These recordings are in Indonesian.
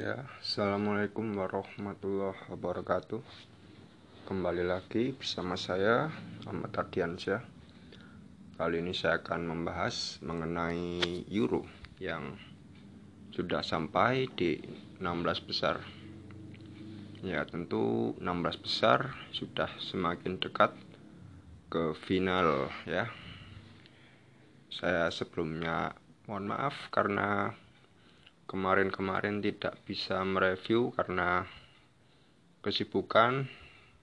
Ya, Assalamualaikum warahmatullahi wabarakatuh. Kembali lagi bersama saya Ahmad Ardiansyah. Kali ini saya akan membahas mengenai Euro Yang sudah sampai di 16 besar. Ya tentu 16 besar sudah semakin dekat ke final ya. Saya sebelumnya mohon maaf karena kemarin-kemarin tidak bisa mereview karena kesibukan.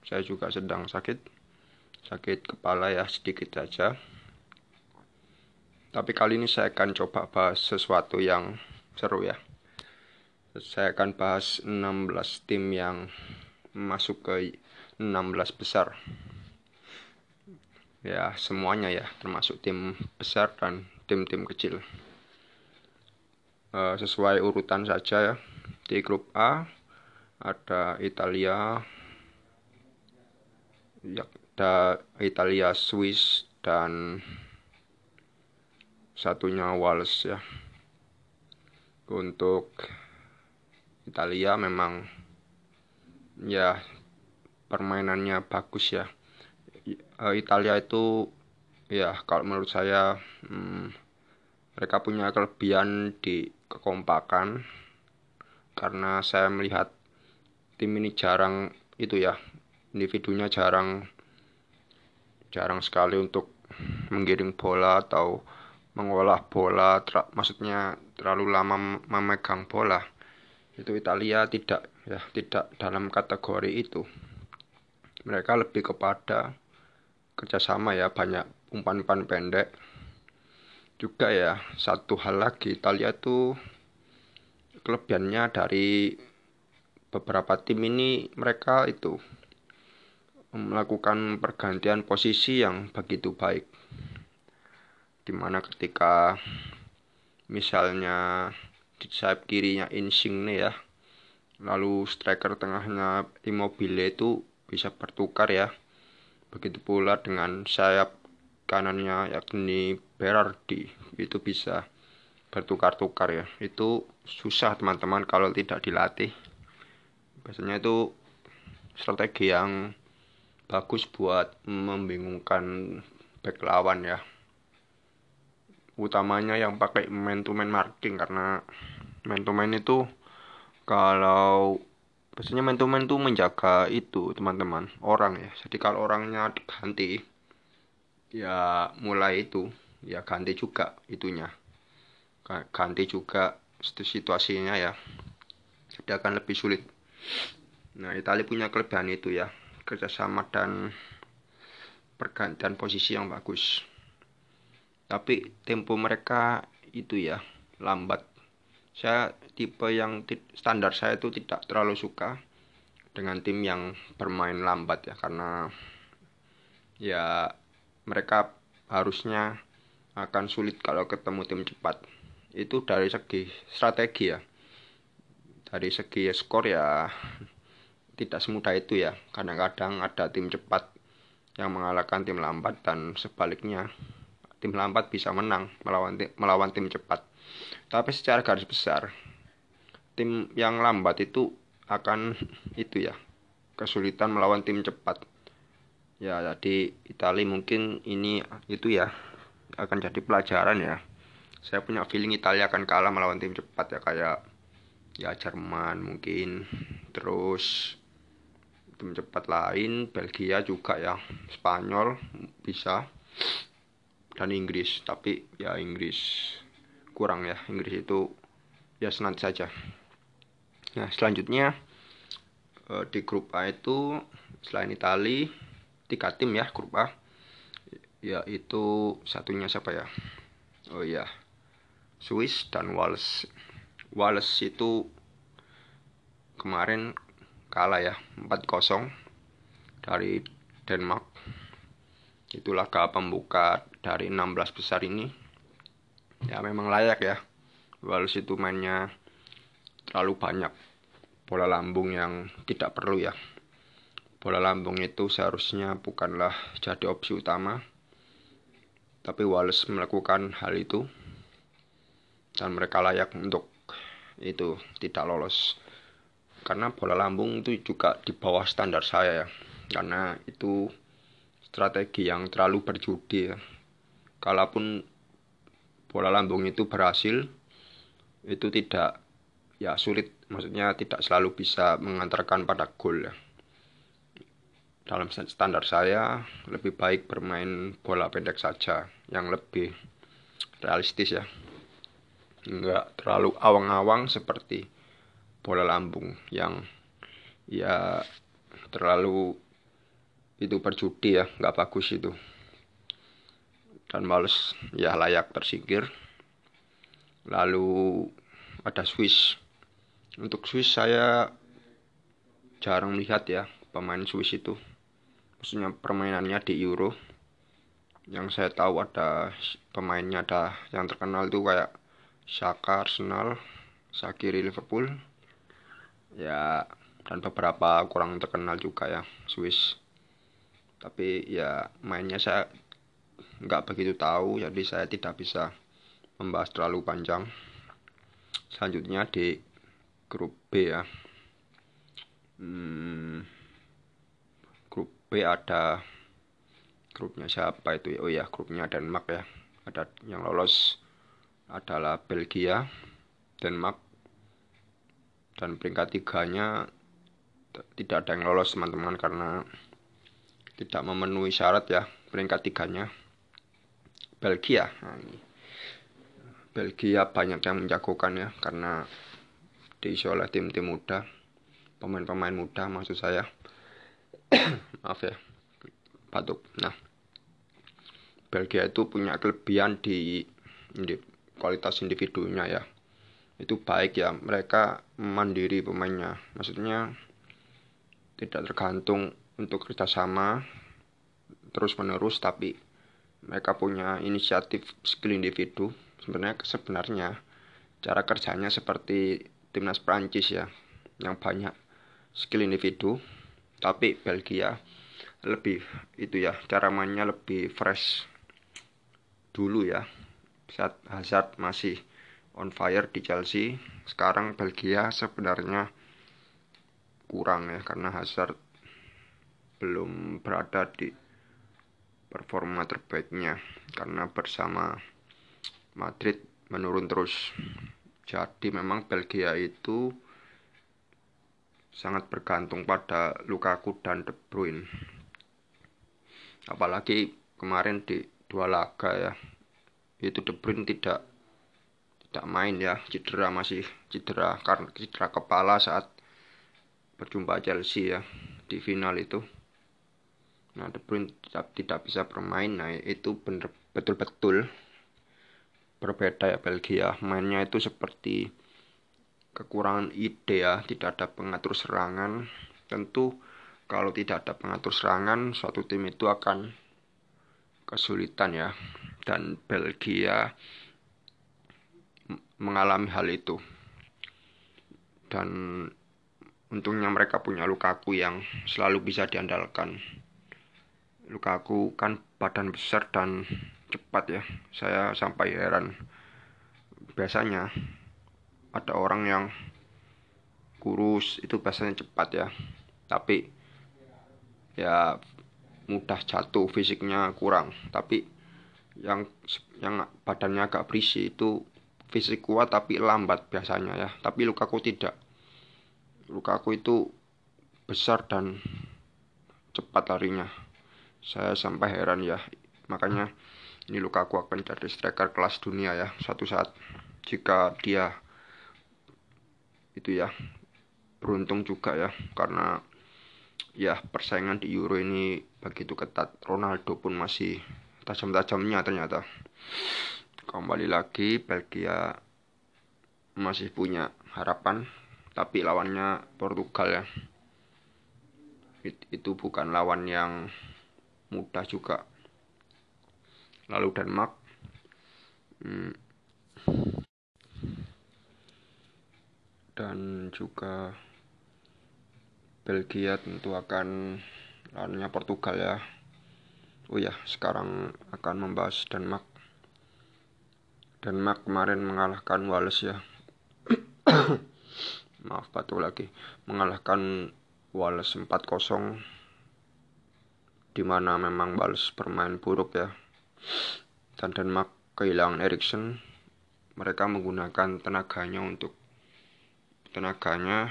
Saya juga sedang sakit. Sakit kepala ya sedikit saja. Tapi kali ini saya akan coba bahas sesuatu yang seru ya. Saya akan bahas 16 tim yang masuk ke 16 besar. Ya semuanya ya termasuk tim besar dan tim-tim kecil uh, sesuai urutan saja ya. Di grup A ada Italia, ya, ada Italia, Swiss dan satunya Wales ya. Untuk Italia memang ya permainannya bagus ya. Eh, Italia itu ya kalau menurut saya hmm, mereka punya kelebihan di kekompakan karena saya melihat tim ini jarang itu ya individunya jarang jarang sekali untuk menggiring bola atau mengolah bola ter maksudnya terlalu lama memegang bola. Itu Italia tidak ya tidak dalam kategori itu. Mereka lebih kepada kerjasama ya banyak umpan-umpan pendek juga ya satu hal lagi Italia tuh kelebihannya dari beberapa tim ini mereka itu melakukan pergantian posisi yang begitu baik. Di mana ketika misalnya di sayap kirinya Insigne ya lalu striker tengahnya Immobile itu bisa bertukar ya. Begitu pula dengan sayap kanannya yakni Berardi itu bisa bertukar-tukar ya. Itu susah teman-teman kalau tidak dilatih. Biasanya itu strategi yang bagus buat membingungkan back lawan ya. Utamanya yang pakai man to man marking karena man to man itu kalau biasanya man to man itu menjaga itu teman-teman orang ya. Jadi kalau orangnya diganti ya mulai itu. Ya ganti juga itunya. Ganti juga situasinya ya. Jadi akan lebih sulit. Nah Italia punya kelebihan itu ya. Kerjasama dan pergantian posisi yang bagus. Tapi tempo mereka itu ya lambat. Saya tipe yang standar saya itu tidak terlalu suka dengan tim yang bermain lambat ya karena ya mereka harusnya akan sulit kalau ketemu tim cepat. Itu dari segi strategi ya. Dari segi skor ya tidak semudah itu ya. Kadang-kadang ada tim cepat yang mengalahkan tim lambat dan sebaliknya tim lambat bisa menang melawan tim, melawan tim cepat. Tapi secara garis besar tim yang lambat itu akan itu ya kesulitan melawan tim cepat ya jadi Italia mungkin ini itu ya akan jadi pelajaran ya. Saya punya feeling Italia akan kalah melawan tim cepat ya kayak ya Jerman mungkin. Terus tim cepat lain Belgia juga ya Spanyol bisa dan Inggris. Tapi ya Inggris kurang ya Inggris itu ya senat saja. Nah selanjutnya eh, di grup A itu selain Italia tiga tim ya grup A yaitu satunya siapa ya? Oh iya Swiss dan Wales. Wales itu kemarin kalah ya 4-0 dari Denmark. Itu laga pembuka dari 16 besar ini. Ya memang layak ya. Wales itu mainnya terlalu banyak bola lambung yang tidak perlu ya bola lambung itu seharusnya bukanlah jadi opsi utama tapi Wallace melakukan hal itu dan mereka layak untuk itu tidak lolos. Karena bola lambung itu juga di bawah standar saya ya karena itu strategi yang terlalu berjudi ya. Kalaupun bola lambung itu berhasil itu tidak ya sulit. Maksudnya tidak selalu bisa mengantarkan pada gol ya dalam standar saya lebih baik bermain bola pendek saja yang lebih realistis ya. Nggak terlalu awang-awang seperti bola lambung yang ya terlalu itu berjudi ya nggak bagus itu. Dan males ya layak tersingkir. Lalu ada Swiss. Untuk Swiss saya jarang melihat ya pemain Swiss itu maksudnya permainannya di Euro. Yang saya tahu ada pemainnya ada yang terkenal itu kayak Saka Arsenal Sakiri Liverpool. Ya dan beberapa kurang terkenal juga ya Swiss. Tapi ya mainnya saya nggak begitu tahu jadi saya tidak bisa membahas terlalu panjang. Selanjutnya di grup B ya. Hmm, B ada grupnya siapa itu ya? Oh ya grupnya Denmark ya. Ada yang lolos adalah Belgia Denmark dan peringkat tiganya tidak ada yang lolos teman-teman karena tidak memenuhi syarat ya peringkat tiganya. Belgia nah. Belgia banyak yang menjagokan ya karena diisi oleh tim-tim muda pemain-pemain muda maksud saya maaf ya batuk. Nah Belgia itu punya kelebihan di, di kualitas individunya ya. Itu baik ya mereka mandiri pemainnya. Maksudnya tidak tergantung untuk kerjasama terus menerus tapi mereka punya inisiatif skill individu. Sebenarnya sebenarnya cara kerjanya seperti timnas Prancis ya yang banyak skill individu tapi Belgia lebih itu ya cara mainnya lebih fresh dulu ya saat Hazard masih on fire di Chelsea sekarang Belgia sebenarnya kurang ya karena Hazard belum berada di performa terbaiknya karena bersama Madrid menurun terus. Jadi memang Belgia itu sangat bergantung pada Lukaku dan De Bruyne. Apalagi kemarin di dua laga ya, itu De Bruyne tidak tidak main ya, cedera masih cedera karena cedera kepala saat berjumpa Chelsea ya di final itu. Nah, De Bruyne tidak, tidak bisa bermain. Nah, itu benar betul-betul berbeda ya Belgia. Mainnya itu seperti kekurangan ide ya, tidak ada pengatur serangan. Tentu kalau tidak ada pengatur serangan, suatu tim itu akan kesulitan ya. Dan Belgia mengalami hal itu. Dan untungnya mereka punya Lukaku yang selalu bisa diandalkan. Lukaku kan badan besar dan cepat ya. Saya sampai heran. Biasanya ada orang yang kurus itu biasanya cepat ya. Tapi ya mudah jatuh fisiknya kurang. Tapi yang yang badannya agak berisi itu fisik kuat tapi lambat biasanya ya. Tapi Lukaku tidak. Lukaku itu besar dan cepat larinya saya sampai heran ya makanya ini Lukaku akan jadi striker kelas dunia ya suatu saat jika dia itu ya. Beruntung juga ya karena ya persaingan di Euro ini begitu ketat. Ronaldo pun masih tajam-tajamnya ternyata. Kembali lagi Belgia masih punya harapan tapi lawannya Portugal ya. Itu bukan lawan yang mudah juga. Lalu Denmark hmm, dan juga Belgia tentu akan lawannya Portugal ya. Oh ya sekarang akan membahas Denmark. Denmark kemarin mengalahkan Wales ya. Maaf batuk lagi. Mengalahkan Wales 4-0 di mana memang Wales bermain buruk ya. Dan Denmark kehilangan Eriksen. Mereka menggunakan tenaganya untuk tenaganya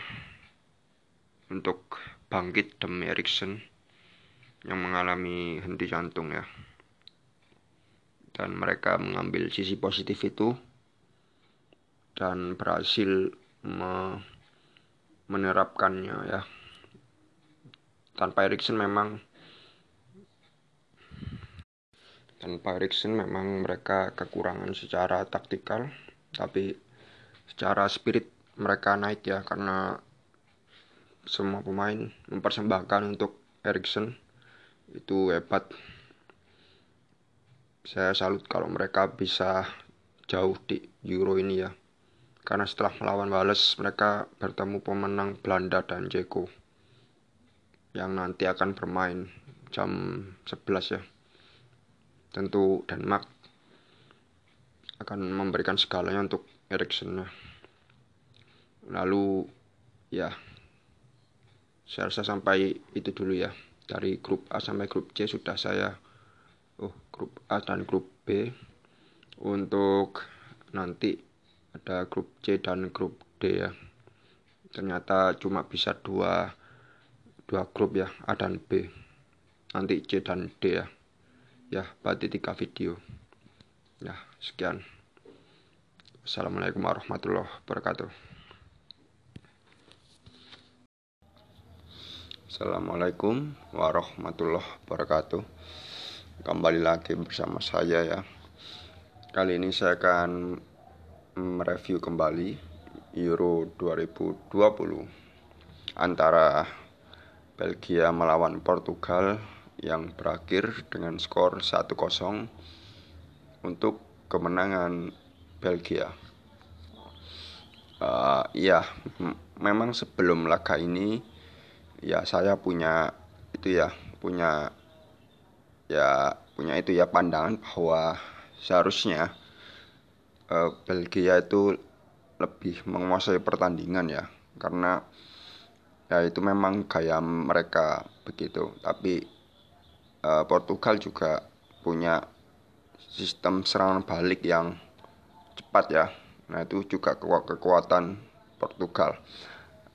untuk bangkit demi Eriksen yang mengalami henti jantung ya. Dan mereka mengambil sisi positif itu dan berhasil me menerapkannya ya. Tanpa Eriksen memang tanpa Eriksen memang mereka kekurangan secara taktikal tapi secara spirit mereka naik ya karena semua pemain mempersembahkan untuk Eriksen. Itu hebat. Saya salut kalau mereka bisa jauh di Euro ini ya. Karena setelah melawan Wales mereka bertemu pemenang Belanda dan Ceko yang nanti akan bermain jam 11 ya. Tentu Denmark akan memberikan segalanya untuk Eriksen lalu ya saya rasa sampai itu dulu ya. Dari grup A sampai grup C sudah saya oh grup A dan grup B. Untuk nanti ada grup C dan grup D ya. Ternyata cuma bisa dua dua grup ya A dan B. Nanti C dan D ya. Ya berarti tiga video. Ya sekian. Assalamualaikum warahmatullahi wabarakatuh Assalamualaikum warahmatullahi wabarakatuh Kembali lagi bersama saya ya Kali ini saya akan mereview kembali Euro 2020 Antara Belgia melawan Portugal yang berakhir dengan skor 1-0 untuk kemenangan Belgia. Uh, ya, memang sebelum laga ini ya saya punya itu ya, punya ya punya itu ya pandangan bahwa seharusnya uh, Belgia itu lebih menguasai pertandingan ya karena ya itu memang gaya mereka begitu tapi uh, Portugal juga punya sistem serangan balik yang cepat ya. Nah, itu juga kekuatan Portugal.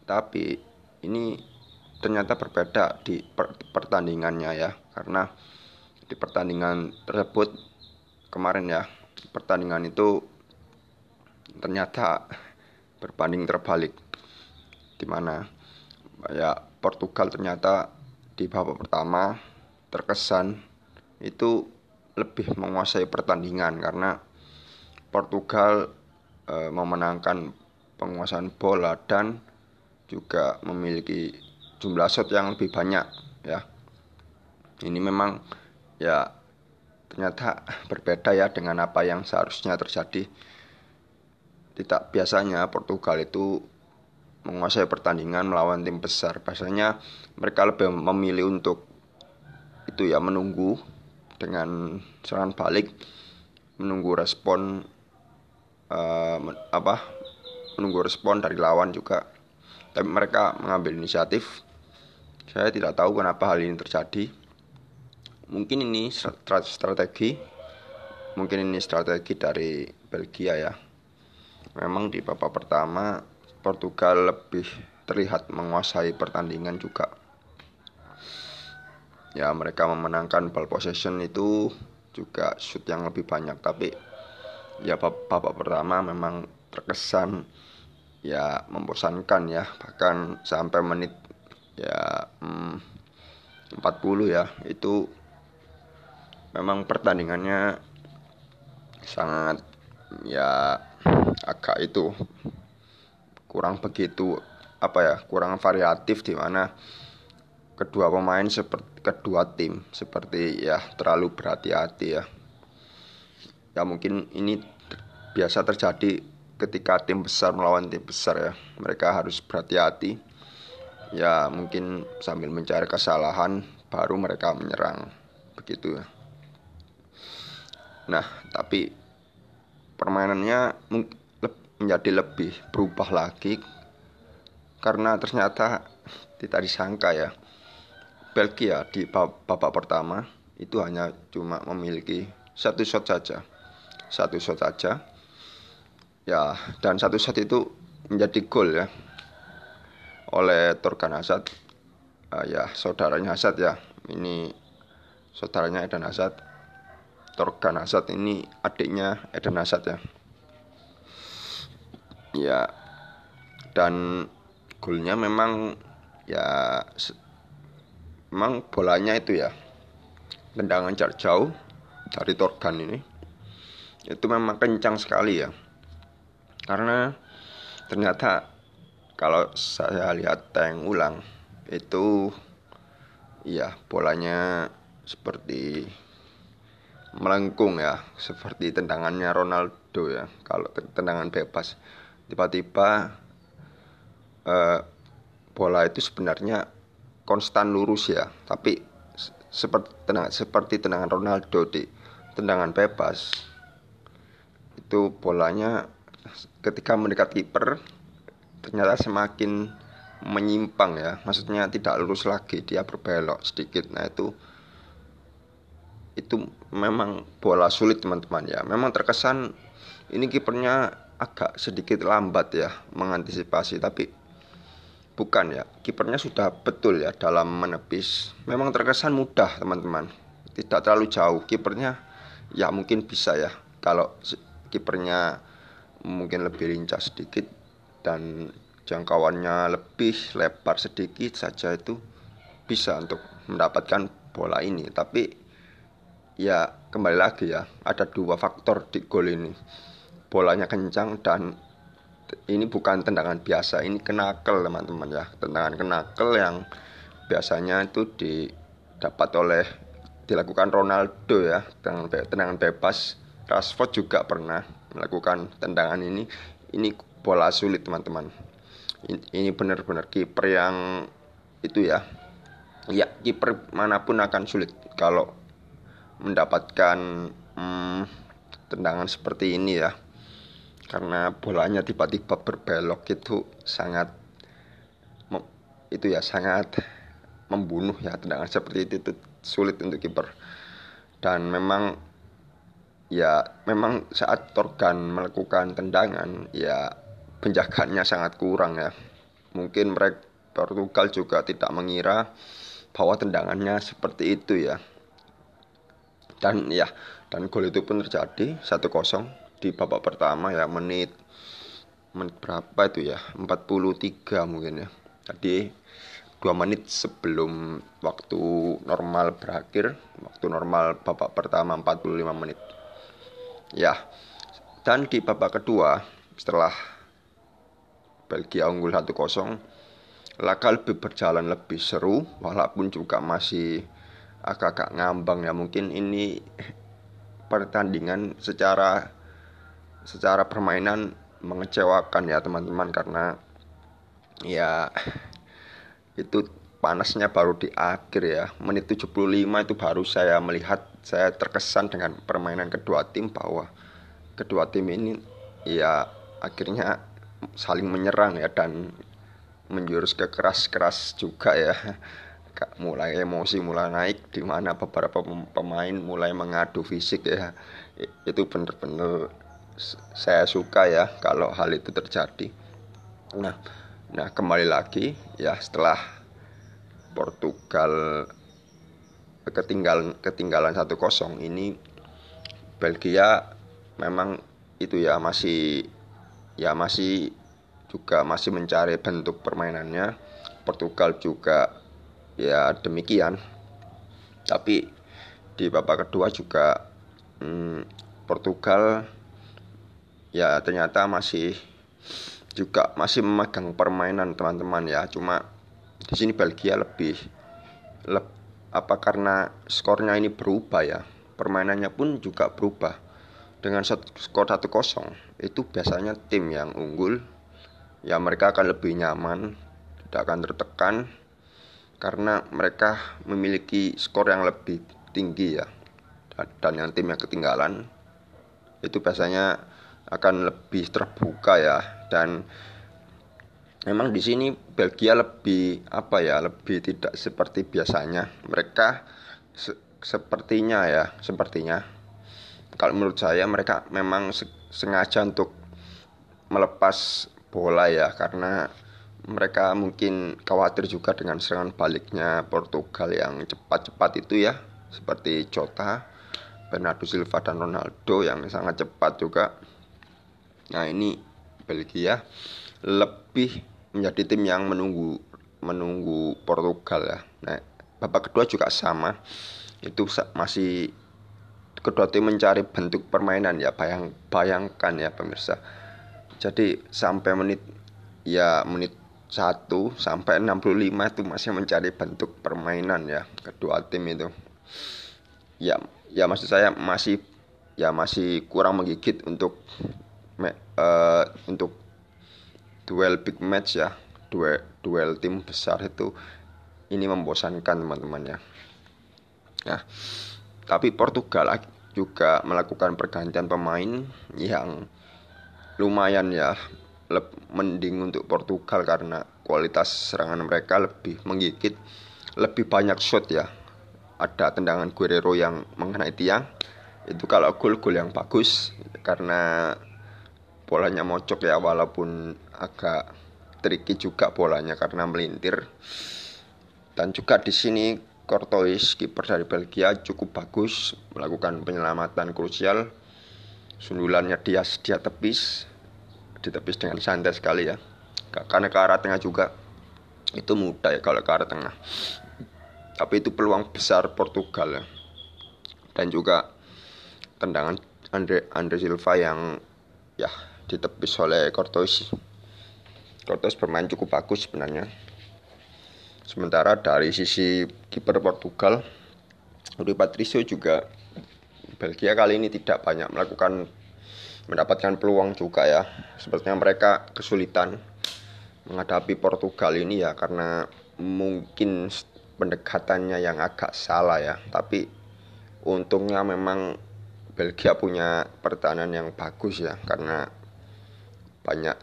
Tapi ini ternyata berbeda di pertandingannya ya, karena di pertandingan tersebut kemarin ya, pertandingan itu ternyata berbanding terbalik. Di mana ya Portugal ternyata di babak pertama terkesan itu lebih menguasai pertandingan karena Portugal e, memenangkan penguasaan bola dan juga memiliki jumlah shot yang lebih banyak ya. Ini memang ya ternyata berbeda ya dengan apa yang seharusnya terjadi. Tidak biasanya Portugal itu menguasai pertandingan melawan tim besar. Biasanya mereka lebih memilih untuk itu ya menunggu dengan serangan balik menunggu respon uh, apa menunggu respon dari lawan juga tapi mereka mengambil inisiatif saya tidak tahu kenapa hal ini terjadi. Mungkin ini strategi. Mungkin ini strategi dari Belgia ya. Memang di babak pertama Portugal lebih terlihat menguasai pertandingan juga. Ya mereka memenangkan ball possession itu juga shoot yang lebih banyak. Tapi ya babak pertama memang terkesan ya membosankan ya. Bahkan sampai menit ya hmm, 40 ya. Itu memang pertandingannya sangat ya agak itu kurang begitu apa ya kurang variatif di mana kedua pemain seperti kedua tim seperti ya terlalu berhati-hati ya. Ya mungkin ini biasa terjadi ketika tim besar melawan tim besar ya. Mereka harus berhati-hati ya mungkin sambil mencari kesalahan baru mereka menyerang. Begitu. Nah tapi permainannya menjadi lebih berubah lagi karena ternyata tidak disangka ya Belgia di babak pertama itu hanya cuma memiliki satu shot saja. Satu shot saja. Ya dan satu shot itu menjadi gol ya oleh Torgan Hazard. Uh, ya saudaranya Hazard ya. Ini saudaranya Eden Hazard. Torgan Hazard ini adiknya Eden Hazard ya. Ya dan golnya memang ya memang bolanya itu ya. Tendangan jarak jauh dari Torgan ini. Itu memang kencang sekali ya. Karena ternyata kalau saya lihat tank ulang itu ya bolanya seperti melengkung ya seperti tendangannya Ronaldo ya. Kalau tendangan bebas tiba-tiba eh, bola itu sebenarnya konstan lurus ya. Tapi seperti tenang seperti tendangan Ronaldo di tendangan bebas itu bolanya ketika mendekat kiper ternyata semakin menyimpang ya. Maksudnya tidak lurus lagi dia berbelok sedikit. Nah itu itu memang bola sulit teman-teman ya. Memang terkesan ini kipernya agak sedikit lambat ya mengantisipasi tapi bukan ya. Kipernya sudah betul ya dalam menepis. Memang terkesan mudah teman-teman. Tidak terlalu jauh. Kipernya ya mungkin bisa ya. Kalau kipernya mungkin lebih lincah sedikit dan jangkauannya lebih lebar sedikit saja itu bisa untuk mendapatkan bola ini. Tapi ya kembali lagi ya ada dua faktor di gol ini. Bolanya kencang dan ini bukan tendangan biasa ini kenakel teman-teman ya. Tendangan kenakel yang biasanya itu didapat oleh dilakukan Ronaldo ya tendangan, tendangan bebas. Rashford juga pernah melakukan tendangan ini. Ini bola sulit teman-teman. Ini benar-benar kiper yang itu ya. Ya kiper mana pun akan sulit kalau mendapatkan hmm, tendangan seperti ini ya. Karena bolanya tiba-tiba berbelok itu sangat itu ya sangat membunuh ya tendangan seperti itu, itu sulit untuk kiper. Dan memang ya memang saat Torgan melakukan tendangan ya penjagaannya sangat kurang ya. Mungkin mereka Portugal juga tidak mengira bahwa tendangannya seperti itu ya. Dan ya dan gol itu pun terjadi 1-0 di babak pertama ya menit menit berapa itu ya 43 mungkin ya. Jadi dua menit sebelum waktu normal berakhir waktu normal babak pertama 45 menit. Ya dan di babak kedua setelah Belgia unggul 1-0 laga lebih berjalan lebih seru walaupun juga masih agak-agak ngambang ya. Mungkin ini pertandingan secara secara permainan mengecewakan ya teman-teman karena ya itu panasnya baru di akhir ya. Menit 75 itu baru saya melihat saya terkesan dengan permainan kedua tim bahwa kedua tim ini ya akhirnya saling menyerang ya dan menjurus ke keras-keras juga ya mulai emosi mulai naik di mana beberapa pemain mulai mengadu fisik ya itu benar-benar saya suka ya kalau hal itu terjadi. Nah, nah kembali lagi ya setelah Portugal ketinggalan ketinggalan satu kosong ini Belgia memang itu ya masih ya masih juga masih mencari bentuk permainannya. Portugal juga ya demikian. Tapi di babak kedua juga hmm, Portugal ya ternyata masih juga masih memegang permainan teman-teman ya cuma di sini Belgia lebih leb, apa karena skornya ini berubah ya permainannya pun juga berubah dengan skor 1-0 itu biasanya tim yang unggul. Ya mereka akan lebih nyaman tidak akan tertekan karena mereka memiliki skor yang lebih tinggi ya dan yang tim yang ketinggalan. Itu biasanya akan lebih terbuka ya dan memang di sini Belgia lebih apa ya lebih tidak seperti biasanya. Mereka se sepertinya ya sepertinya kalau menurut saya mereka memang se sengaja untuk melepas bola ya karena mereka mungkin khawatir juga dengan serangan baliknya Portugal yang cepat-cepat itu ya seperti Jota, Bernardo Silva dan Ronaldo yang sangat cepat juga. Nah ini Belgia lebih menjadi tim yang menunggu menunggu Portugal ya. Nah, babak kedua juga sama. Itu masih kedua tim mencari bentuk permainan ya. Bayang bayangkan ya pemirsa. Jadi sampai menit ya menit 1 sampai 65 itu masih mencari bentuk permainan ya kedua tim itu. Ya, ya maksud saya masih ya masih kurang menggigit untuk uh, untuk duel big match ya duel duel tim besar itu ini membosankan teman-teman ya nah tapi Portugal juga melakukan pergantian pemain yang lumayan ya mending untuk Portugal karena kualitas serangan mereka lebih menggigit lebih banyak shot ya. Ada tendangan Guerrero yang mengenai tiang. Itu kalau gol gol yang bagus karena bolanya mocok ya walaupun agak tricky juga bolanya karena melintir. Dan juga di sini Courtois kiper dari Belgia cukup bagus melakukan penyelamatan krusial. Sundulannya dia dia tepis ditepis dengan santai sekali ya. Karena ke arah tengah juga. Itu mudah ya kalau ke arah tengah. Tapi itu peluang besar Portugal ya. Dan juga tendangan Andre Andre Silva yang ya ditepis oleh Courtois. Courtois bermain cukup bagus sebenarnya. Sementara dari sisi kiper Portugal, Rui Patricio juga Belgia kali ini tidak banyak melakukan mendapatkan peluang juga ya. Sepertinya mereka kesulitan menghadapi Portugal ini ya karena mungkin pendekatannya yang agak salah ya. Tapi untungnya memang Belgia punya pertahanan yang bagus ya karena banyak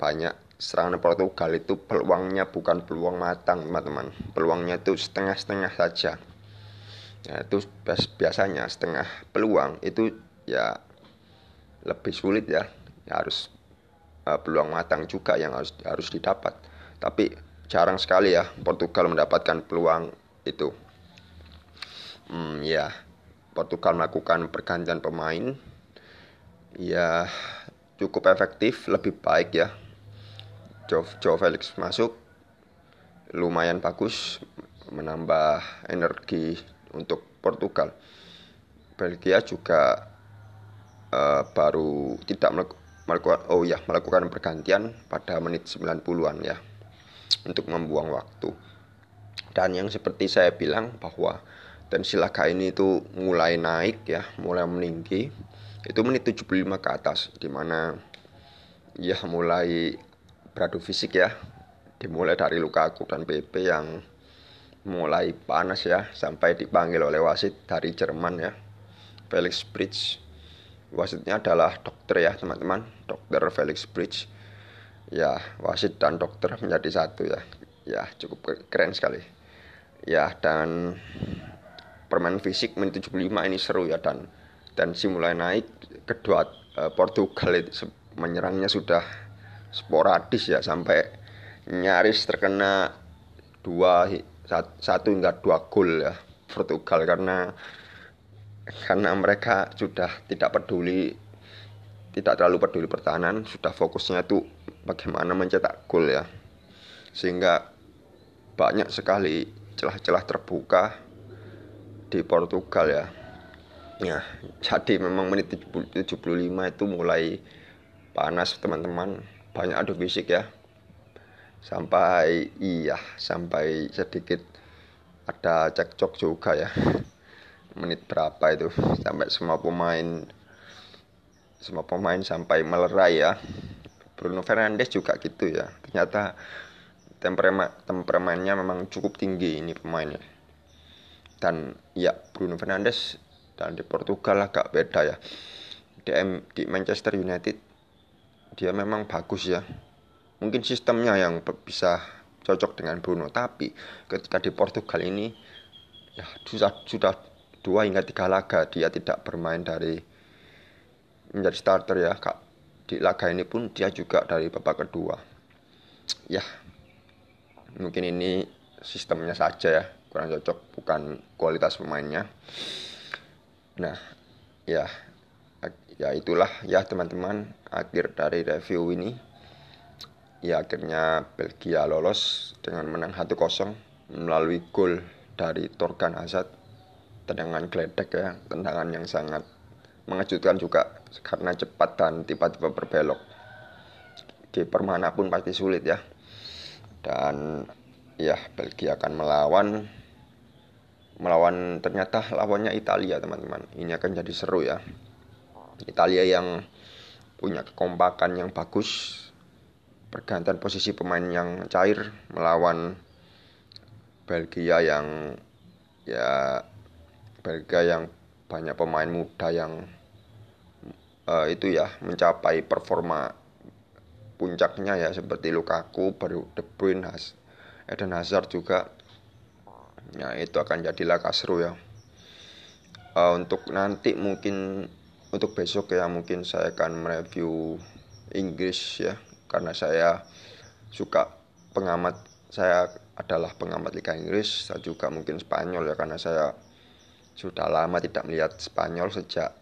banyak serangan Portugal itu peluangnya bukan peluang matang teman-teman. Peluangnya itu setengah-setengah saja. Ya itu biasanya setengah peluang itu ya lebih sulit ya, ya harus uh, peluang matang juga yang harus harus didapat. Tapi jarang sekali ya Portugal mendapatkan peluang itu. Hmm, ya Portugal melakukan pergantian pemain. Ya cukup efektif, lebih baik ya. Joe, Felix masuk, lumayan bagus, menambah energi untuk Portugal. Belgia juga uh, baru tidak melakukan oh ya melakukan pergantian pada menit 90-an ya untuk membuang waktu. Dan yang seperti saya bilang bahwa tensi laga ini itu mulai naik ya, mulai meninggi itu menit 75 ke atas di mana ya mulai beradu fisik ya. Dimulai dari Lukaku dan PP yang mulai panas ya sampai dipanggil oleh wasit dari Jerman ya. Felix Bridge. Wasitnya adalah dokter ya teman-teman. Dokter Felix Bridge. Ya wasit dan dokter menjadi satu ya. Ya cukup keren sekali. Ya dan permain fisik menit 75 ini seru ya dan tensi mulai naik. Kedua uh, Portugal menyerangnya sudah sporadis ya sampai nyaris terkena dua satu hingga dua gol ya Portugal. Karena karena mereka sudah tidak peduli tidak terlalu peduli pertahanan sudah fokusnya itu bagaimana mencetak gol ya. Sehingga banyak sekali celah-celah terbuka di Portugal ya. Ya, jadi memang menit 75 itu mulai panas teman-teman. Banyak adu fisik ya. Sampai iya, sampai sedikit ada cekcok juga ya. Menit berapa itu sampai semua pemain semua pemain sampai melerai ya. Bruno Fernandes juga gitu ya. Ternyata temperamen temperamennya memang cukup tinggi ini pemainnya. Dan ya Bruno Fernandes dan di Portugal agak beda ya di, M, di Manchester United dia memang bagus ya. Mungkin sistemnya yang bisa cocok dengan Bruno tapi ketika di Portugal ini ya sudah sudah dua hingga tiga laga dia tidak bermain dari menjadi starter ya. Kak di laga ini pun dia juga dari babak kedua. Ya mungkin ini sistemnya saja ya kurang cocok bukan kualitas pemainnya. Nah ya ya itulah ya teman-teman akhir dari review ini. Ya akhirnya Belgia lolos dengan menang 1-0 melalui gol dari Torgan Hazard. Tendangan geledek ya tendangan yang sangat mengejutkan juga karena cepat dan tiba-tiba berbelok. Di permana pun pasti sulit ya. Dan ya Belgia akan melawan melawan ternyata lawannya Italia teman-teman. Ini akan jadi seru ya Italia yang punya kekompakan yang bagus pergantian posisi pemain yang cair melawan Belgia yang ya Belgia yang banyak pemain muda yang uh, itu ya mencapai performa puncaknya ya seperti Lukaku, baru De Bruyne, Has, Eden Hazard juga. Ya itu akan jadi seru ya. Uh, untuk nanti mungkin untuk besok ya mungkin saya akan mereview Inggris ya karena saya suka pengamat. Saya adalah pengamat Liga Inggris saya juga mungkin Spanyol ya karena saya sudah lama tidak melihat Spanyol sejak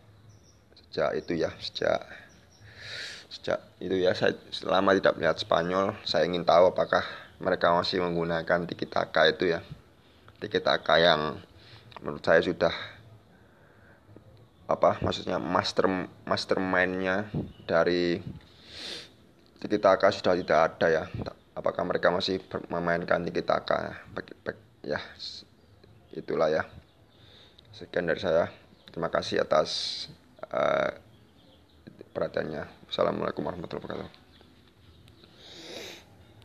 sejak itu ya sejak sejak itu ya. Saya selama tidak melihat Spanyol. Saya ingin tahu apakah mereka masih menggunakan tiki taka itu ya. Tiki taka yang menurut saya sudah apa maksudnya master mastermindnya dari tiki taka sudah tidak ada ya. Apakah mereka masih memainkan tiki taka ya itulah ya. Sekian dari saya. Terima kasih atas uh, perhatiannya. Assalamualaikum warahmatullahi wabarakatuh